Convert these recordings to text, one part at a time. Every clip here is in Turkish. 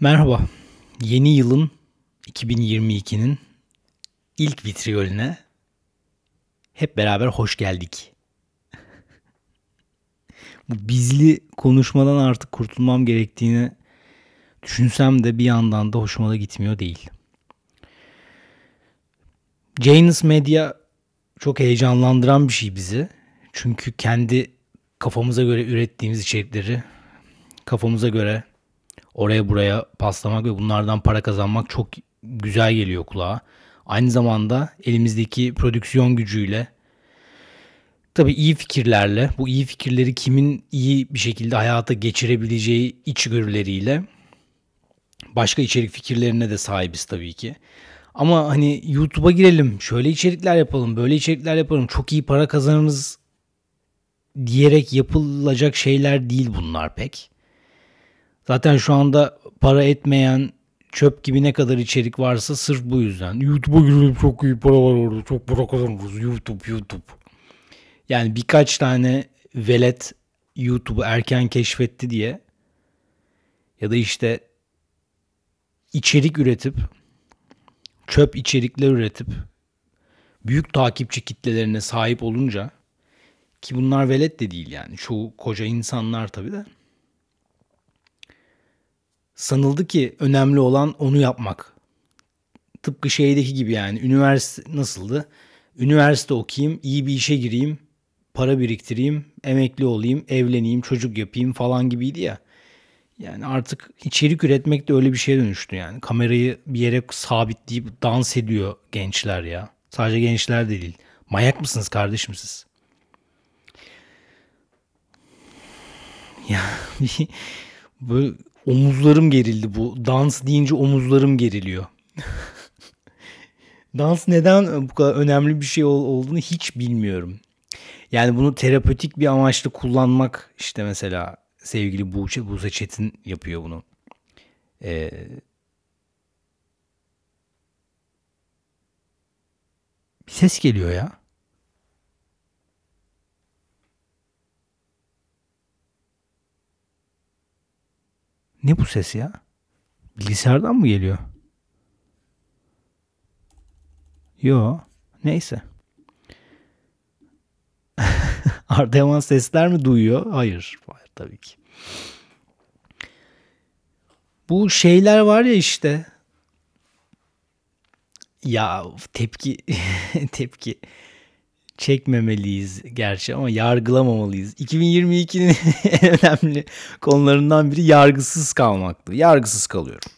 Merhaba. Yeni yılın 2022'nin ilk vitriyolüne hep beraber hoş geldik. Bu bizli konuşmadan artık kurtulmam gerektiğini düşünsem de bir yandan da hoşuma da gitmiyor değil. Janus Media çok heyecanlandıran bir şey bizi. Çünkü kendi kafamıza göre ürettiğimiz içerikleri kafamıza göre oraya buraya paslamak ve bunlardan para kazanmak çok güzel geliyor kulağa. Aynı zamanda elimizdeki prodüksiyon gücüyle tabii iyi fikirlerle bu iyi fikirleri kimin iyi bir şekilde hayata geçirebileceği içgörüleriyle başka içerik fikirlerine de sahibiz tabii ki. Ama hani YouTube'a girelim, şöyle içerikler yapalım, böyle içerikler yapalım, çok iyi para kazanırız diyerek yapılacak şeyler değil bunlar pek. Zaten şu anda para etmeyen çöp gibi ne kadar içerik varsa sırf bu yüzden. YouTube'a girelim çok iyi para var orada. Çok para kazanırız. YouTube, YouTube. Yani birkaç tane velet YouTube'u erken keşfetti diye ya da işte içerik üretip çöp içerikler üretip büyük takipçi kitlelerine sahip olunca ki bunlar velet de değil yani çoğu koca insanlar tabii de sanıldı ki önemli olan onu yapmak. Tıpkı şeydeki gibi yani üniversite nasıldı? Üniversite okuyayım, iyi bir işe gireyim, para biriktireyim, emekli olayım, evleneyim, çocuk yapayım falan gibiydi ya. Yani artık içerik üretmek de öyle bir şeye dönüştü yani. Kamerayı bir yere sabitleyip dans ediyor gençler ya. Sadece gençler de değil. Mayak mısınız kardeşim siz? Ya böyle omuzlarım gerildi bu. Dans deyince omuzlarım geriliyor. Dans neden bu kadar önemli bir şey olduğunu hiç bilmiyorum. Yani bunu terapötik bir amaçla kullanmak işte mesela sevgili Buğçe, Buse Çetin yapıyor bunu. Ee, bir ses geliyor ya. Ne bu ses ya? Bilgisayardan mı geliyor? Yo. Neyse. Arda Yaman sesler mi duyuyor? Hayır. Hayır tabii ki. Bu şeyler var ya işte. Ya tepki tepki çekmemeliyiz gerçi ama yargılamamalıyız. 2022'nin en önemli konularından biri yargısız kalmaktı. Yargısız kalıyorum.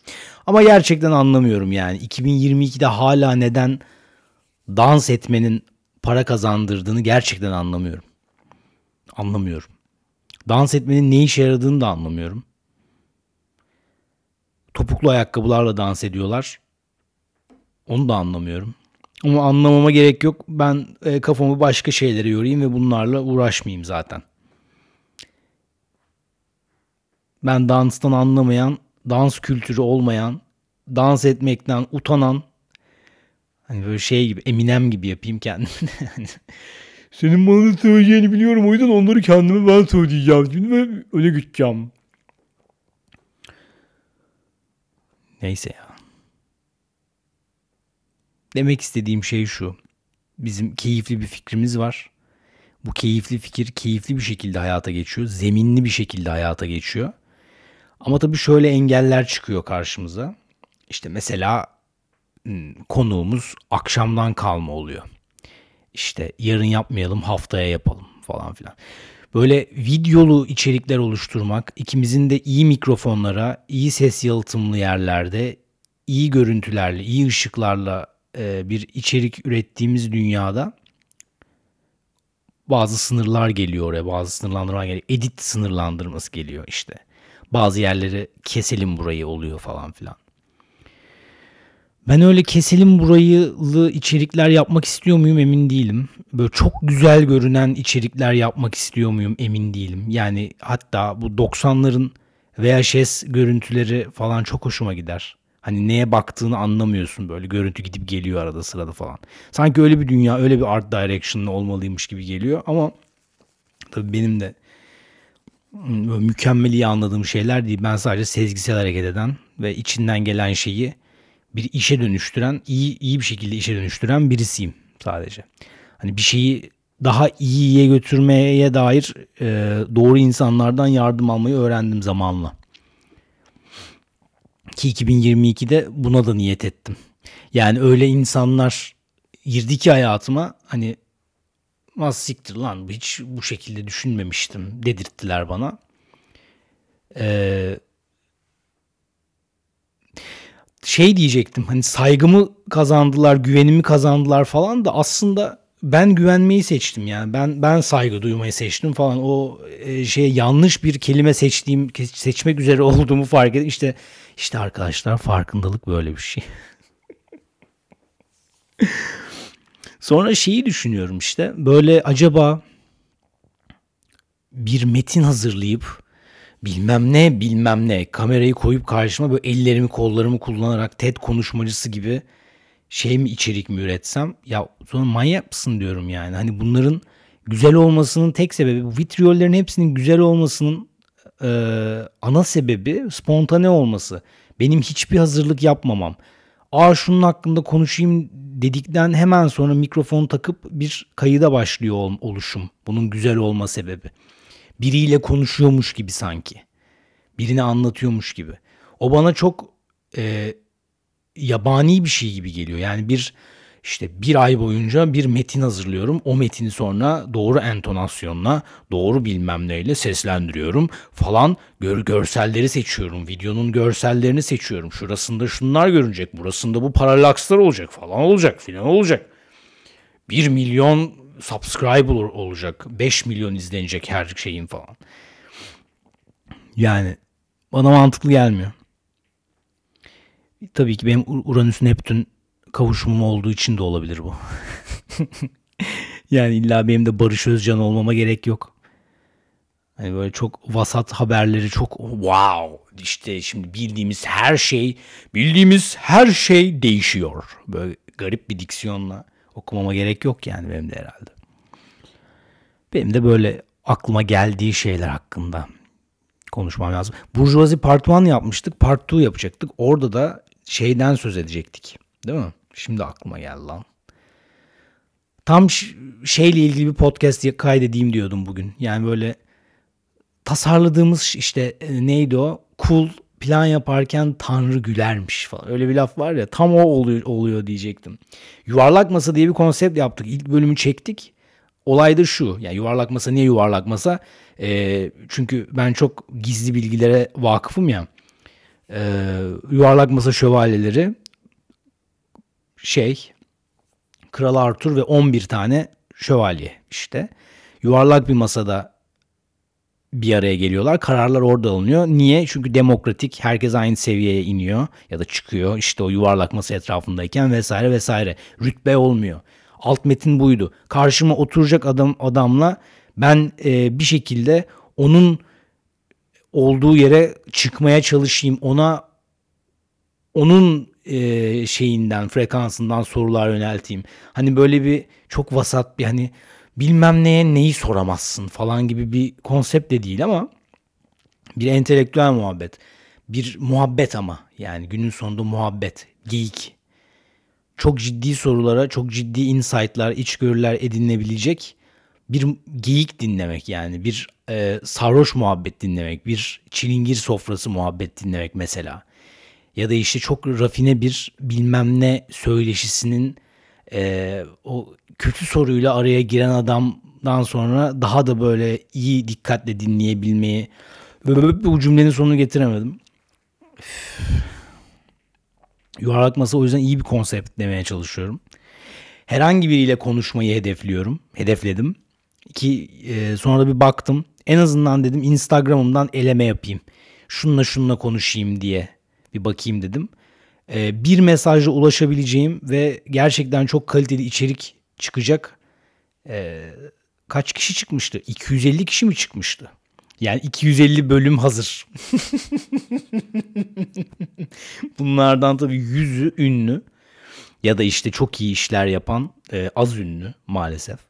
Ama gerçekten anlamıyorum yani 2022'de hala neden dans etmenin para kazandırdığını gerçekten anlamıyorum. Anlamıyorum. Dans etmenin ne işe yaradığını da anlamıyorum. Topuklu ayakkabılarla dans ediyorlar. Onu da anlamıyorum. Ama anlamama gerek yok. Ben e, kafamı başka şeylere yorayım ve bunlarla uğraşmayayım zaten. Ben danstan anlamayan, dans kültürü olmayan, dans etmekten utanan hani böyle şey gibi Eminem gibi yapayım kendimi. Senin bana söyleyeceğini biliyorum o yüzden onları kendime ben söyleyeceğim. Şimdi ben öne gideceğim. Neyse ya. Demek istediğim şey şu. Bizim keyifli bir fikrimiz var. Bu keyifli fikir keyifli bir şekilde hayata geçiyor. Zeminli bir şekilde hayata geçiyor. Ama tabii şöyle engeller çıkıyor karşımıza. İşte mesela hmm, konuğumuz akşamdan kalma oluyor. İşte yarın yapmayalım haftaya yapalım falan filan. Böyle videolu içerikler oluşturmak, ikimizin de iyi mikrofonlara, iyi ses yalıtımlı yerlerde, iyi görüntülerle, iyi ışıklarla e, bir içerik ürettiğimiz dünyada bazı sınırlar geliyor oraya. Bazı sınırlandırma geliyor. Edit sınırlandırması geliyor işte. Bazı yerleri keselim burayı oluyor falan filan. Ben öyle keselim burayılı içerikler yapmak istiyor muyum emin değilim. Böyle çok güzel görünen içerikler yapmak istiyor muyum emin değilim. Yani hatta bu 90'ların VHS görüntüleri falan çok hoşuma gider. Hani neye baktığını anlamıyorsun böyle görüntü gidip geliyor arada sırada falan. Sanki öyle bir dünya öyle bir art direction'lı olmalıymış gibi geliyor ama tabii benim de böyle mükemmel iyi anladığım şeyler değil. Ben sadece sezgisel hareket eden ve içinden gelen şeyi bir işe dönüştüren, iyi iyi bir şekilde işe dönüştüren birisiyim sadece. Hani bir şeyi daha iyiye götürmeye dair e, doğru insanlardan yardım almayı öğrendim zamanla. Ki 2022'de buna da niyet ettim. Yani öyle insanlar girdi ki hayatıma hani az siktir lan hiç bu şekilde düşünmemiştim dedirttiler bana. Ee, şey diyecektim hani saygımı kazandılar, güvenimi kazandılar falan da aslında ben güvenmeyi seçtim yani. Ben ben saygı duymayı seçtim falan. O e, şey yanlış bir kelime seçtiğim seçmek üzere olduğumu fark ettim. İşte işte arkadaşlar farkındalık böyle bir şey. Sonra şeyi düşünüyorum işte. Böyle acaba bir metin hazırlayıp bilmem ne bilmem ne kamerayı koyup karşıma böyle ellerimi kollarımı kullanarak TED konuşmacısı gibi şey mi içerik mi üretsem ya sonra manyak mısın diyorum yani. Hani bunların güzel olmasının tek sebebi bu vitriyollerin hepsinin güzel olmasının e, ana sebebi spontane olması. Benim hiçbir hazırlık yapmamam. Aa şunun hakkında konuşayım dedikten hemen sonra mikrofon takıp bir kayıda başlıyor ol, oluşum. Bunun güzel olma sebebi. Biriyle konuşuyormuş gibi sanki. Birini anlatıyormuş gibi. O bana çok e, yabani bir şey gibi geliyor. Yani bir işte bir ay boyunca bir metin hazırlıyorum. O metini sonra doğru entonasyonla, doğru bilmem neyle seslendiriyorum falan. Gör, görselleri seçiyorum. Videonun görsellerini seçiyorum. Şurasında şunlar görünecek. Burasında bu paralakslar olacak falan olacak filan olacak. 1 milyon subscriber olacak. 5 milyon izlenecek her şeyin falan. Yani bana mantıklı gelmiyor. Tabii ki benim Uranüs Neptün kavuşumum olduğu için de olabilir bu. yani illa benim de Barış Özcan olmama gerek yok. Hani böyle çok vasat haberleri çok wow işte şimdi bildiğimiz her şey bildiğimiz her şey değişiyor. Böyle garip bir diksiyonla okumama gerek yok yani benim de herhalde. Benim de böyle aklıma geldiği şeyler hakkında konuşmam lazım. Burjuvazi Part 1 yapmıştık. Part 2 yapacaktık. Orada da şeyden söz edecektik. Değil mi? Şimdi aklıma geldi lan. Tam şeyle ilgili bir podcast kaydedeyim diyordum bugün. Yani böyle tasarladığımız işte e, neydi o? Cool plan yaparken Tanrı gülermiş falan. Öyle bir laf var ya tam o oluyor, oluyor diyecektim. Yuvarlak masa diye bir konsept yaptık. İlk bölümü çektik. Olay da şu. Yani yuvarlak masa niye yuvarlak masa? E, çünkü ben çok gizli bilgilere vakıfım ya. E, yuvarlak masa şövalyeleri şey Kral Arthur ve 11 tane şövalye işte. Yuvarlak bir masada bir araya geliyorlar. Kararlar orada alınıyor. Niye? Çünkü demokratik. Herkes aynı seviyeye iniyor ya da çıkıyor. İşte o yuvarlak masa etrafındayken vesaire vesaire. Rütbe olmuyor. Alt metin buydu. Karşıma oturacak adam adamla ben e, bir şekilde onun olduğu yere çıkmaya çalışayım. Ona onun e, şeyinden, frekansından sorular yönelteyim. Hani böyle bir çok vasat bir hani bilmem neye neyi soramazsın falan gibi bir konsept de değil ama bir entelektüel muhabbet. Bir muhabbet ama yani günün sonunda muhabbet, geyik. Çok ciddi sorulara, çok ciddi insightlar, içgörüler edinilebilecek bir geyik dinlemek yani bir e, sarhoş muhabbet dinlemek, bir çilingir sofrası muhabbet dinlemek mesela ya da işte çok rafine bir bilmem ne söyleşisinin e, o kötü soruyla araya giren adamdan sonra daha da böyle iyi dikkatle dinleyebilmeyi bu cümlenin sonunu getiremedim. Yuvarlak masa o yüzden iyi bir konsept demeye çalışıyorum. Herhangi biriyle konuşmayı hedefliyorum. Hedefledim. Ki e, sonra da bir baktım. En azından dedim Instagram'ımdan eleme yapayım. Şununla şununla konuşayım diye bir bakayım dedim. Ee, bir mesajla ulaşabileceğim ve gerçekten çok kaliteli içerik çıkacak ee, kaç kişi çıkmıştı? 250 kişi mi çıkmıştı? Yani 250 bölüm hazır. Bunlardan tabii yüzü ünlü ya da işte çok iyi işler yapan e, az ünlü maalesef.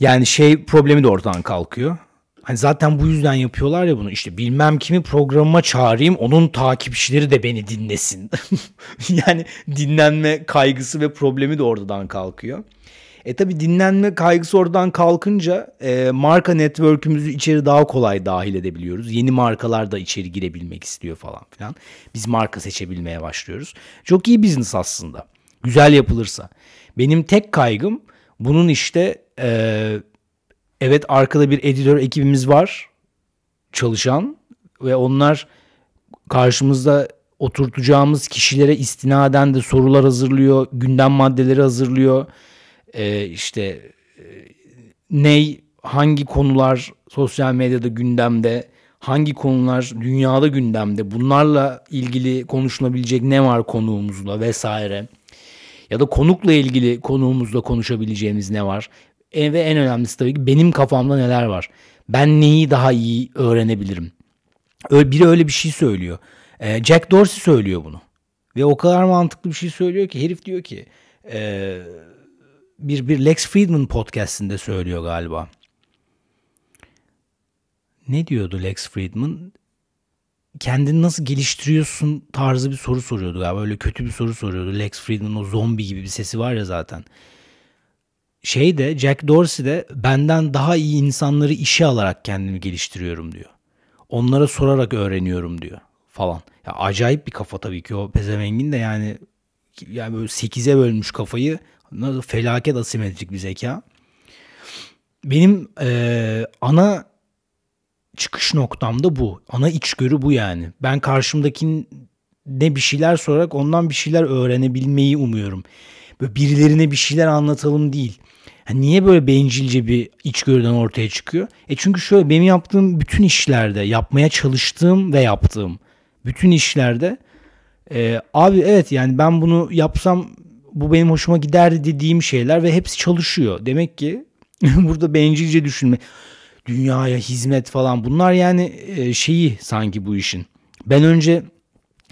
Yani şey problemi de ortadan kalkıyor. Hani zaten bu yüzden yapıyorlar ya bunu. İşte bilmem kimi programıma çağırayım, onun takipçileri de beni dinlesin. yani dinlenme kaygısı ve problemi de oradan kalkıyor. E tabi dinlenme kaygısı oradan kalkınca e, marka network'ümüzü içeri daha kolay dahil edebiliyoruz. Yeni markalar da içeri girebilmek istiyor falan filan. Biz marka seçebilmeye başlıyoruz. Çok iyi business aslında. Güzel yapılırsa. Benim tek kaygım bunun işte e, evet arkada bir editör ekibimiz var çalışan ve onlar karşımızda oturtacağımız kişilere istinaden de sorular hazırlıyor, gündem maddeleri hazırlıyor. E, işte e, ney hangi konular sosyal medyada gündemde hangi konular dünyada gündemde bunlarla ilgili konuşulabilecek ne var konuğumuzla vesaire ya da konukla ilgili konuğumuzla konuşabileceğimiz ne var? E, ve en önemlisi tabii ki benim kafamda neler var? Ben neyi daha iyi öğrenebilirim? Öyle, biri öyle bir şey söylüyor. E, Jack Dorsey söylüyor bunu. Ve o kadar mantıklı bir şey söylüyor ki herif diyor ki eee bir bir Lex Friedman podcast'inde söylüyor galiba. Ne diyordu Lex Friedman? Kendini nasıl geliştiriyorsun tarzı bir soru soruyordu galiba. Öyle kötü bir soru soruyordu. Lex Friedman o zombi gibi bir sesi var ya zaten. Şey de Jack Dorsey de benden daha iyi insanları işe alarak kendimi geliştiriyorum diyor. Onlara sorarak öğreniyorum diyor falan. Ya acayip bir kafa tabii ki o pezevengin de yani yani böyle 8'e bölmüş kafayı Felaket asimetrik bir zeka. Benim e, ana çıkış noktam da bu. Ana içgörü bu yani. Ben karşımdaki ne bir şeyler sorarak ondan bir şeyler öğrenebilmeyi umuyorum. Böyle birilerine bir şeyler anlatalım değil. Yani niye böyle bencilce bir içgörüden ortaya çıkıyor? E çünkü şöyle benim yaptığım bütün işlerde, yapmaya çalıştığım ve yaptığım bütün işlerde e, abi evet yani ben bunu yapsam bu benim hoşuma giderdi dediğim şeyler ve hepsi çalışıyor. Demek ki burada bencilce düşünme, dünyaya hizmet falan bunlar yani e, şeyi sanki bu işin. Ben önce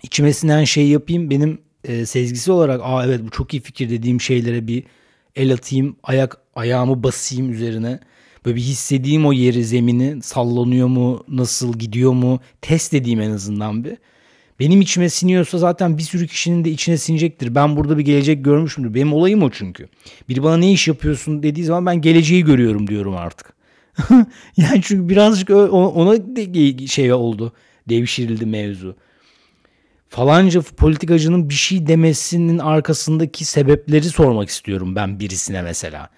içime sinen şeyi yapayım benim e, sezgisi olarak aa evet bu çok iyi fikir dediğim şeylere bir el atayım, ayak ayağımı basayım üzerine. Böyle bir hissedeyim o yeri, zemini sallanıyor mu, nasıl gidiyor mu test edeyim en azından bir. Benim içime siniyorsa zaten bir sürü kişinin de içine sinecektir. Ben burada bir gelecek görmüşümdür. Benim olayım o çünkü. Biri bana ne iş yapıyorsun dediği zaman ben geleceği görüyorum diyorum artık. yani çünkü birazcık ona şey oldu. Devşirildi mevzu. Falanca politikacının bir şey demesinin arkasındaki sebepleri sormak istiyorum ben birisine mesela.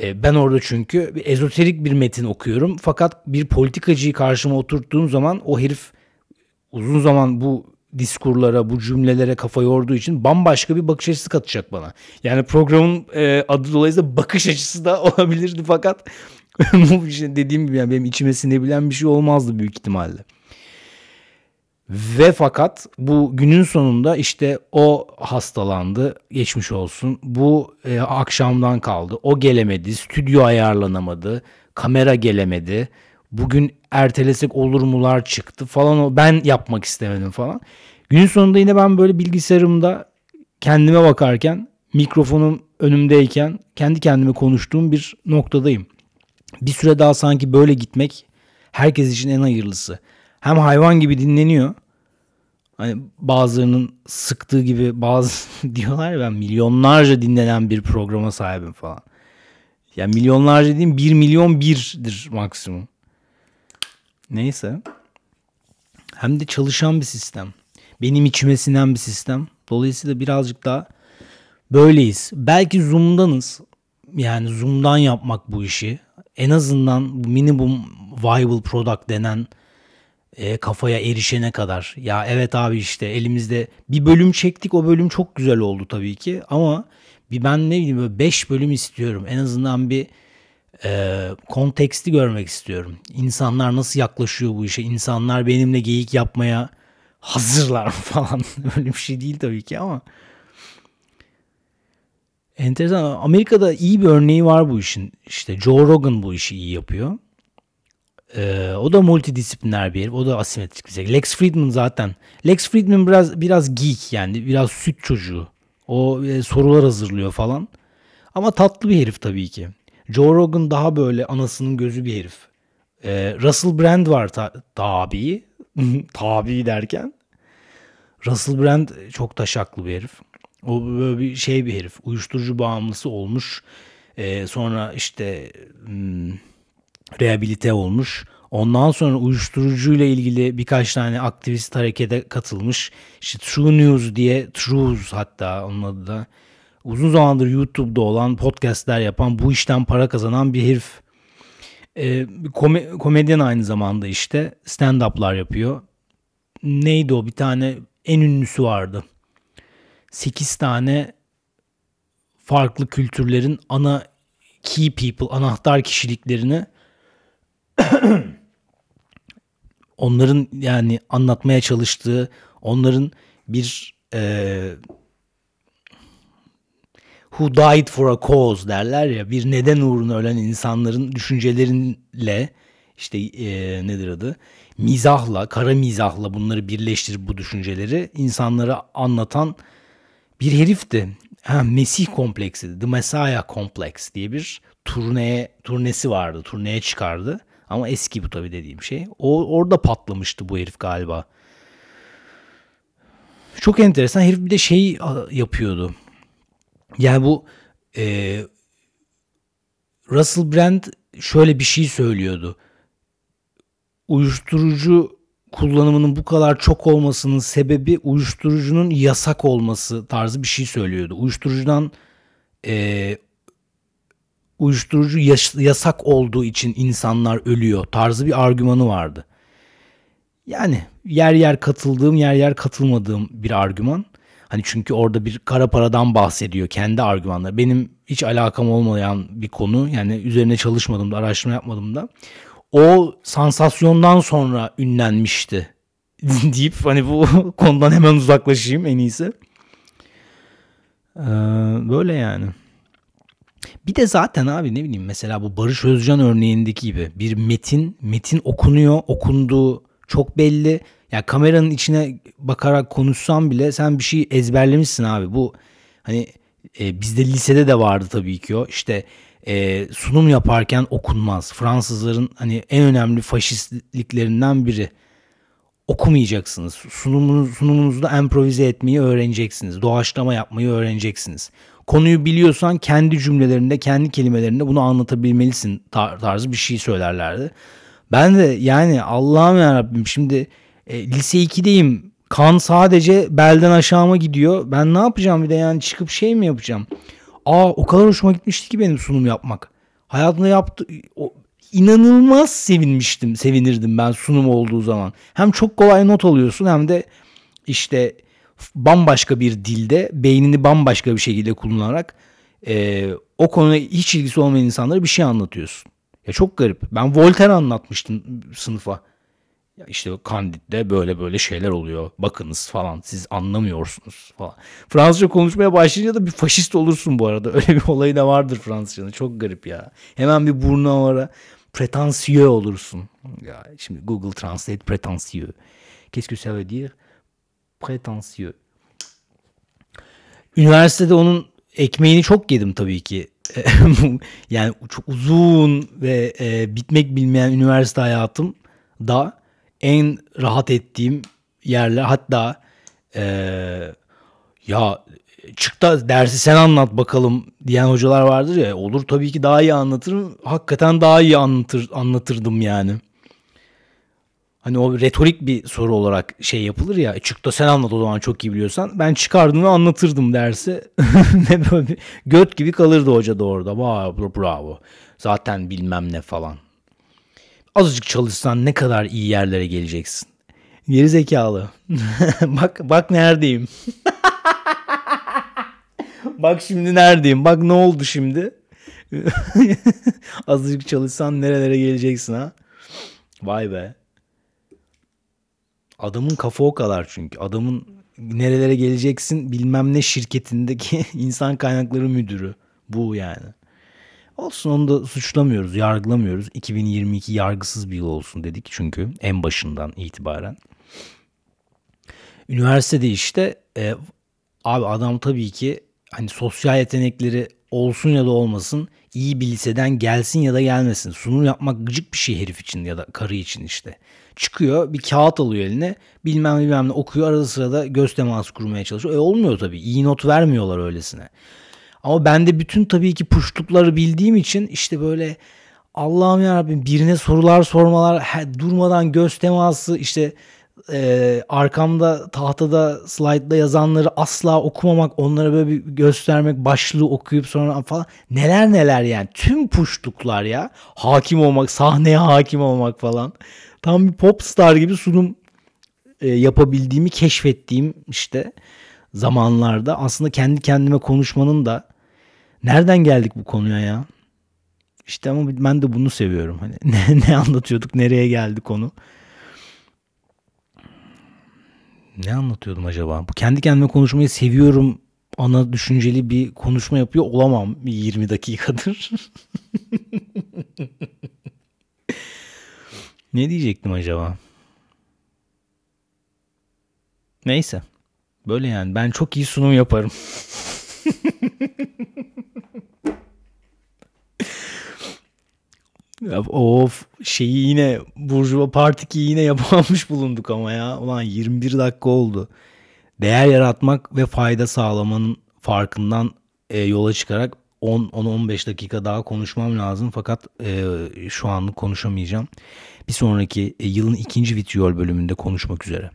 E, ben orada çünkü ezoterik bir metin okuyorum. Fakat bir politikacıyı karşıma oturttuğum zaman o herif uzun zaman bu diskurlara, bu cümlelere kafa yorduğu için bambaşka bir bakış açısı katacak bana. Yani programın e, adı dolayısıyla bakış açısı da olabilirdi fakat dediğim gibi yani benim içime sinebilen bir şey olmazdı büyük ihtimalle. Ve fakat bu günün sonunda işte o hastalandı, geçmiş olsun. Bu e, akşamdan kaldı. O gelemedi, stüdyo ayarlanamadı, kamera gelemedi bugün ertelesek olur mular çıktı falan ben yapmak istemedim falan. Günün sonunda yine ben böyle bilgisayarımda kendime bakarken mikrofonum önümdeyken kendi kendime konuştuğum bir noktadayım. Bir süre daha sanki böyle gitmek herkes için en hayırlısı. Hem hayvan gibi dinleniyor. Hani bazılarının sıktığı gibi bazı diyorlar ya ben milyonlarca dinlenen bir programa sahibim falan. Yani milyonlarca dediğim 1 milyon birdir maksimum. Neyse. Hem de çalışan bir sistem. Benim içime sinen bir sistem. Dolayısıyla birazcık daha böyleyiz. Belki Zoom'danız. Yani Zoom'dan yapmak bu işi. En azından bu minimum viable product denen e, kafaya erişene kadar. Ya evet abi işte elimizde bir bölüm çektik. O bölüm çok güzel oldu tabii ki. Ama bir ben ne bileyim böyle 5 bölüm istiyorum. En azından bir e, konteksti görmek istiyorum. İnsanlar nasıl yaklaşıyor bu işe? İnsanlar benimle geyik yapmaya hazırlar falan. Öyle bir şey değil tabii ki ama. Enteresan. Amerika'da iyi bir örneği var bu işin. İşte Joe Rogan bu işi iyi yapıyor. Ee, o da multidisipliner bir herif. O da asimetrik bir şey. Lex Friedman zaten. Lex Friedman biraz biraz geek yani. Biraz süt çocuğu. O e, sorular hazırlıyor falan. Ama tatlı bir herif tabii ki. Joe Rogan daha böyle anasının gözü bir herif. Ee, Russell Brand var ta- tabi. tabi derken. Russell Brand çok taşaklı bir herif. O böyle bir şey bir herif. Uyuşturucu bağımlısı olmuş. Ee, sonra işte hmm, rehabilite olmuş. Ondan sonra uyuşturucuyla ilgili birkaç tane aktivist harekete katılmış. İşte True News diye, Trues hatta onun adı da. Uzun zamandır YouTube'da olan podcastler yapan, bu işten para kazanan bir herif. Ee, kome- komedyen aynı zamanda işte stand-up'lar yapıyor. Neydi o bir tane en ünlüsü vardı. 8 tane farklı kültürlerin ana key people, anahtar kişiliklerini onların yani anlatmaya çalıştığı, onların bir e, who died for a cause derler ya bir neden uğruna ölen insanların düşünceleriyle işte e, nedir adı? Mizahla kara mizahla bunları birleştirip bu düşünceleri insanlara anlatan bir herifti. Ha, Mesih kompleksi, The Messiah Complex diye bir turneye turnesi vardı. Turneye çıkardı. Ama eski bu tabii dediğim şey. O orada patlamıştı bu herif galiba. Çok enteresan. Herif bir de şey yapıyordu. Yani bu e, Russell Brand şöyle bir şey söylüyordu. Uyuşturucu kullanımının bu kadar çok olmasının sebebi uyuşturucunun yasak olması tarzı bir şey söylüyordu. Uyuşturucudan e, uyuşturucu yas- yasak olduğu için insanlar ölüyor tarzı bir argümanı vardı. Yani yer yer katıldığım yer yer katılmadığım bir argüman. Hani çünkü orada bir kara paradan bahsediyor kendi argümanları. Benim hiç alakam olmayan bir konu. Yani üzerine çalışmadım da araştırma yapmadım da. O sansasyondan sonra ünlenmişti deyip hani bu konudan hemen uzaklaşayım en iyisi. Ee, böyle yani. Bir de zaten abi ne bileyim mesela bu Barış Özcan örneğindeki gibi bir metin metin okunuyor okunduğu çok belli. Ya yani kameranın içine bakarak konuşsam bile sen bir şey ezberlemişsin abi. Bu hani e, bizde lisede de vardı tabii ki o. İşte e, sunum yaparken okunmaz. Fransızların hani en önemli faşistliklerinden biri. Okumayacaksınız. Sunumunuz, sunumunuzda improvize etmeyi öğreneceksiniz. Doğaçlama yapmayı öğreneceksiniz. Konuyu biliyorsan kendi cümlelerinde, kendi kelimelerinde bunu anlatabilmelisin tar- tarzı bir şey söylerlerdi. Ben de yani Allah'ım yarabbim şimdi e, lise 2'deyim. Kan sadece belden aşağıma gidiyor. Ben ne yapacağım bir de yani çıkıp şey mi yapacağım? Aa o kadar hoşuma gitmişti ki benim sunum yapmak. Hayatımda yaptı o, inanılmaz sevinmiştim, sevinirdim ben sunum olduğu zaman. Hem çok kolay not alıyorsun hem de işte bambaşka bir dilde beynini bambaşka bir şekilde kullanarak e, o konuya hiç ilgisi olmayan insanlara bir şey anlatıyorsun. Ya çok garip. Ben Voltaire anlatmıştım sınıfa. Ya işte Candid'de böyle böyle şeyler oluyor. Bakınız falan. Siz anlamıyorsunuz falan. Fransızca konuşmaya başlayınca da bir faşist olursun bu arada. Öyle bir olayı da vardır Fransızcanın. Çok garip ya. Hemen bir burnu havara prétentieux olursun. Ya şimdi Google Translate prétentieux. Qu'est-ce que ça veut dire? Prétentieux. Üniversitede onun ekmeğini çok yedim tabii ki. yani çok uzun ve e, bitmek bilmeyen üniversite hayatım da en rahat ettiğim yerler hatta e, ya çık dersi sen anlat bakalım diyen hocalar vardır ya olur tabii ki daha iyi anlatırım hakikaten daha iyi anlatır anlatırdım yani. Hani o retorik bir soru olarak şey yapılır ya. Da sen anlat o zaman çok iyi biliyorsan. Ben çıkardım ve anlatırdım dersi. ne böyle göt gibi kalırdı hoca da orada. Vay bravo. Zaten bilmem ne falan. Azıcık çalışsan ne kadar iyi yerlere geleceksin. Geri zekalı. bak bak neredeyim. bak şimdi neredeyim. Bak ne oldu şimdi. Azıcık çalışsan nerelere geleceksin ha. Vay be. Adamın kafa o kadar çünkü. Adamın nerelere geleceksin bilmem ne şirketindeki insan kaynakları müdürü. Bu yani. Olsun onu da suçlamıyoruz, yargılamıyoruz. 2022 yargısız bir yıl olsun dedik çünkü en başından itibaren. Üniversitede işte e, abi adam tabii ki hani sosyal yetenekleri olsun ya da olmasın iyi bir liseden gelsin ya da gelmesin. Sunum yapmak gıcık bir şey herif için ya da karı için işte. Çıkıyor bir kağıt alıyor eline bilmem bilmem ne okuyor arada sırada göz teması kurmaya çalışıyor. E olmuyor tabii iyi not vermiyorlar öylesine. Ama ben de bütün tabii ki puşlukları bildiğim için işte böyle Allah'ım ya birine sorular sormalar durmadan göz teması işte e, arkamda tahtada slaytta yazanları asla okumamak onlara böyle bir göstermek başlığı okuyup sonra falan neler neler yani. Tüm puşluklar ya. Hakim olmak sahneye hakim olmak falan. Tam bir pop star gibi sunum e, yapabildiğimi keşfettiğim işte zamanlarda. Aslında kendi kendime konuşmanın da nereden geldik bu konuya ya işte ama ben de bunu seviyorum hani ne, ne anlatıyorduk nereye geldi konu ne anlatıyordum acaba? Bu kendi kendime konuşmayı seviyorum ana düşünceli bir konuşma yapıyor olamam 20 dakikadır. ne diyecektim acaba? Neyse. Böyle yani ben çok iyi sunum yaparım. Of şeyi yine Burjuva Partiki yine yapamamış bulunduk ama ya. Ulan 21 dakika oldu. Değer yaratmak ve fayda sağlamanın farkından e, yola çıkarak 10-15 dakika daha konuşmam lazım. Fakat e, şu anlık konuşamayacağım. Bir sonraki e, yılın ikinci Vitriol bölümünde konuşmak üzere.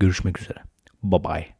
Görüşmek üzere. Bye bye.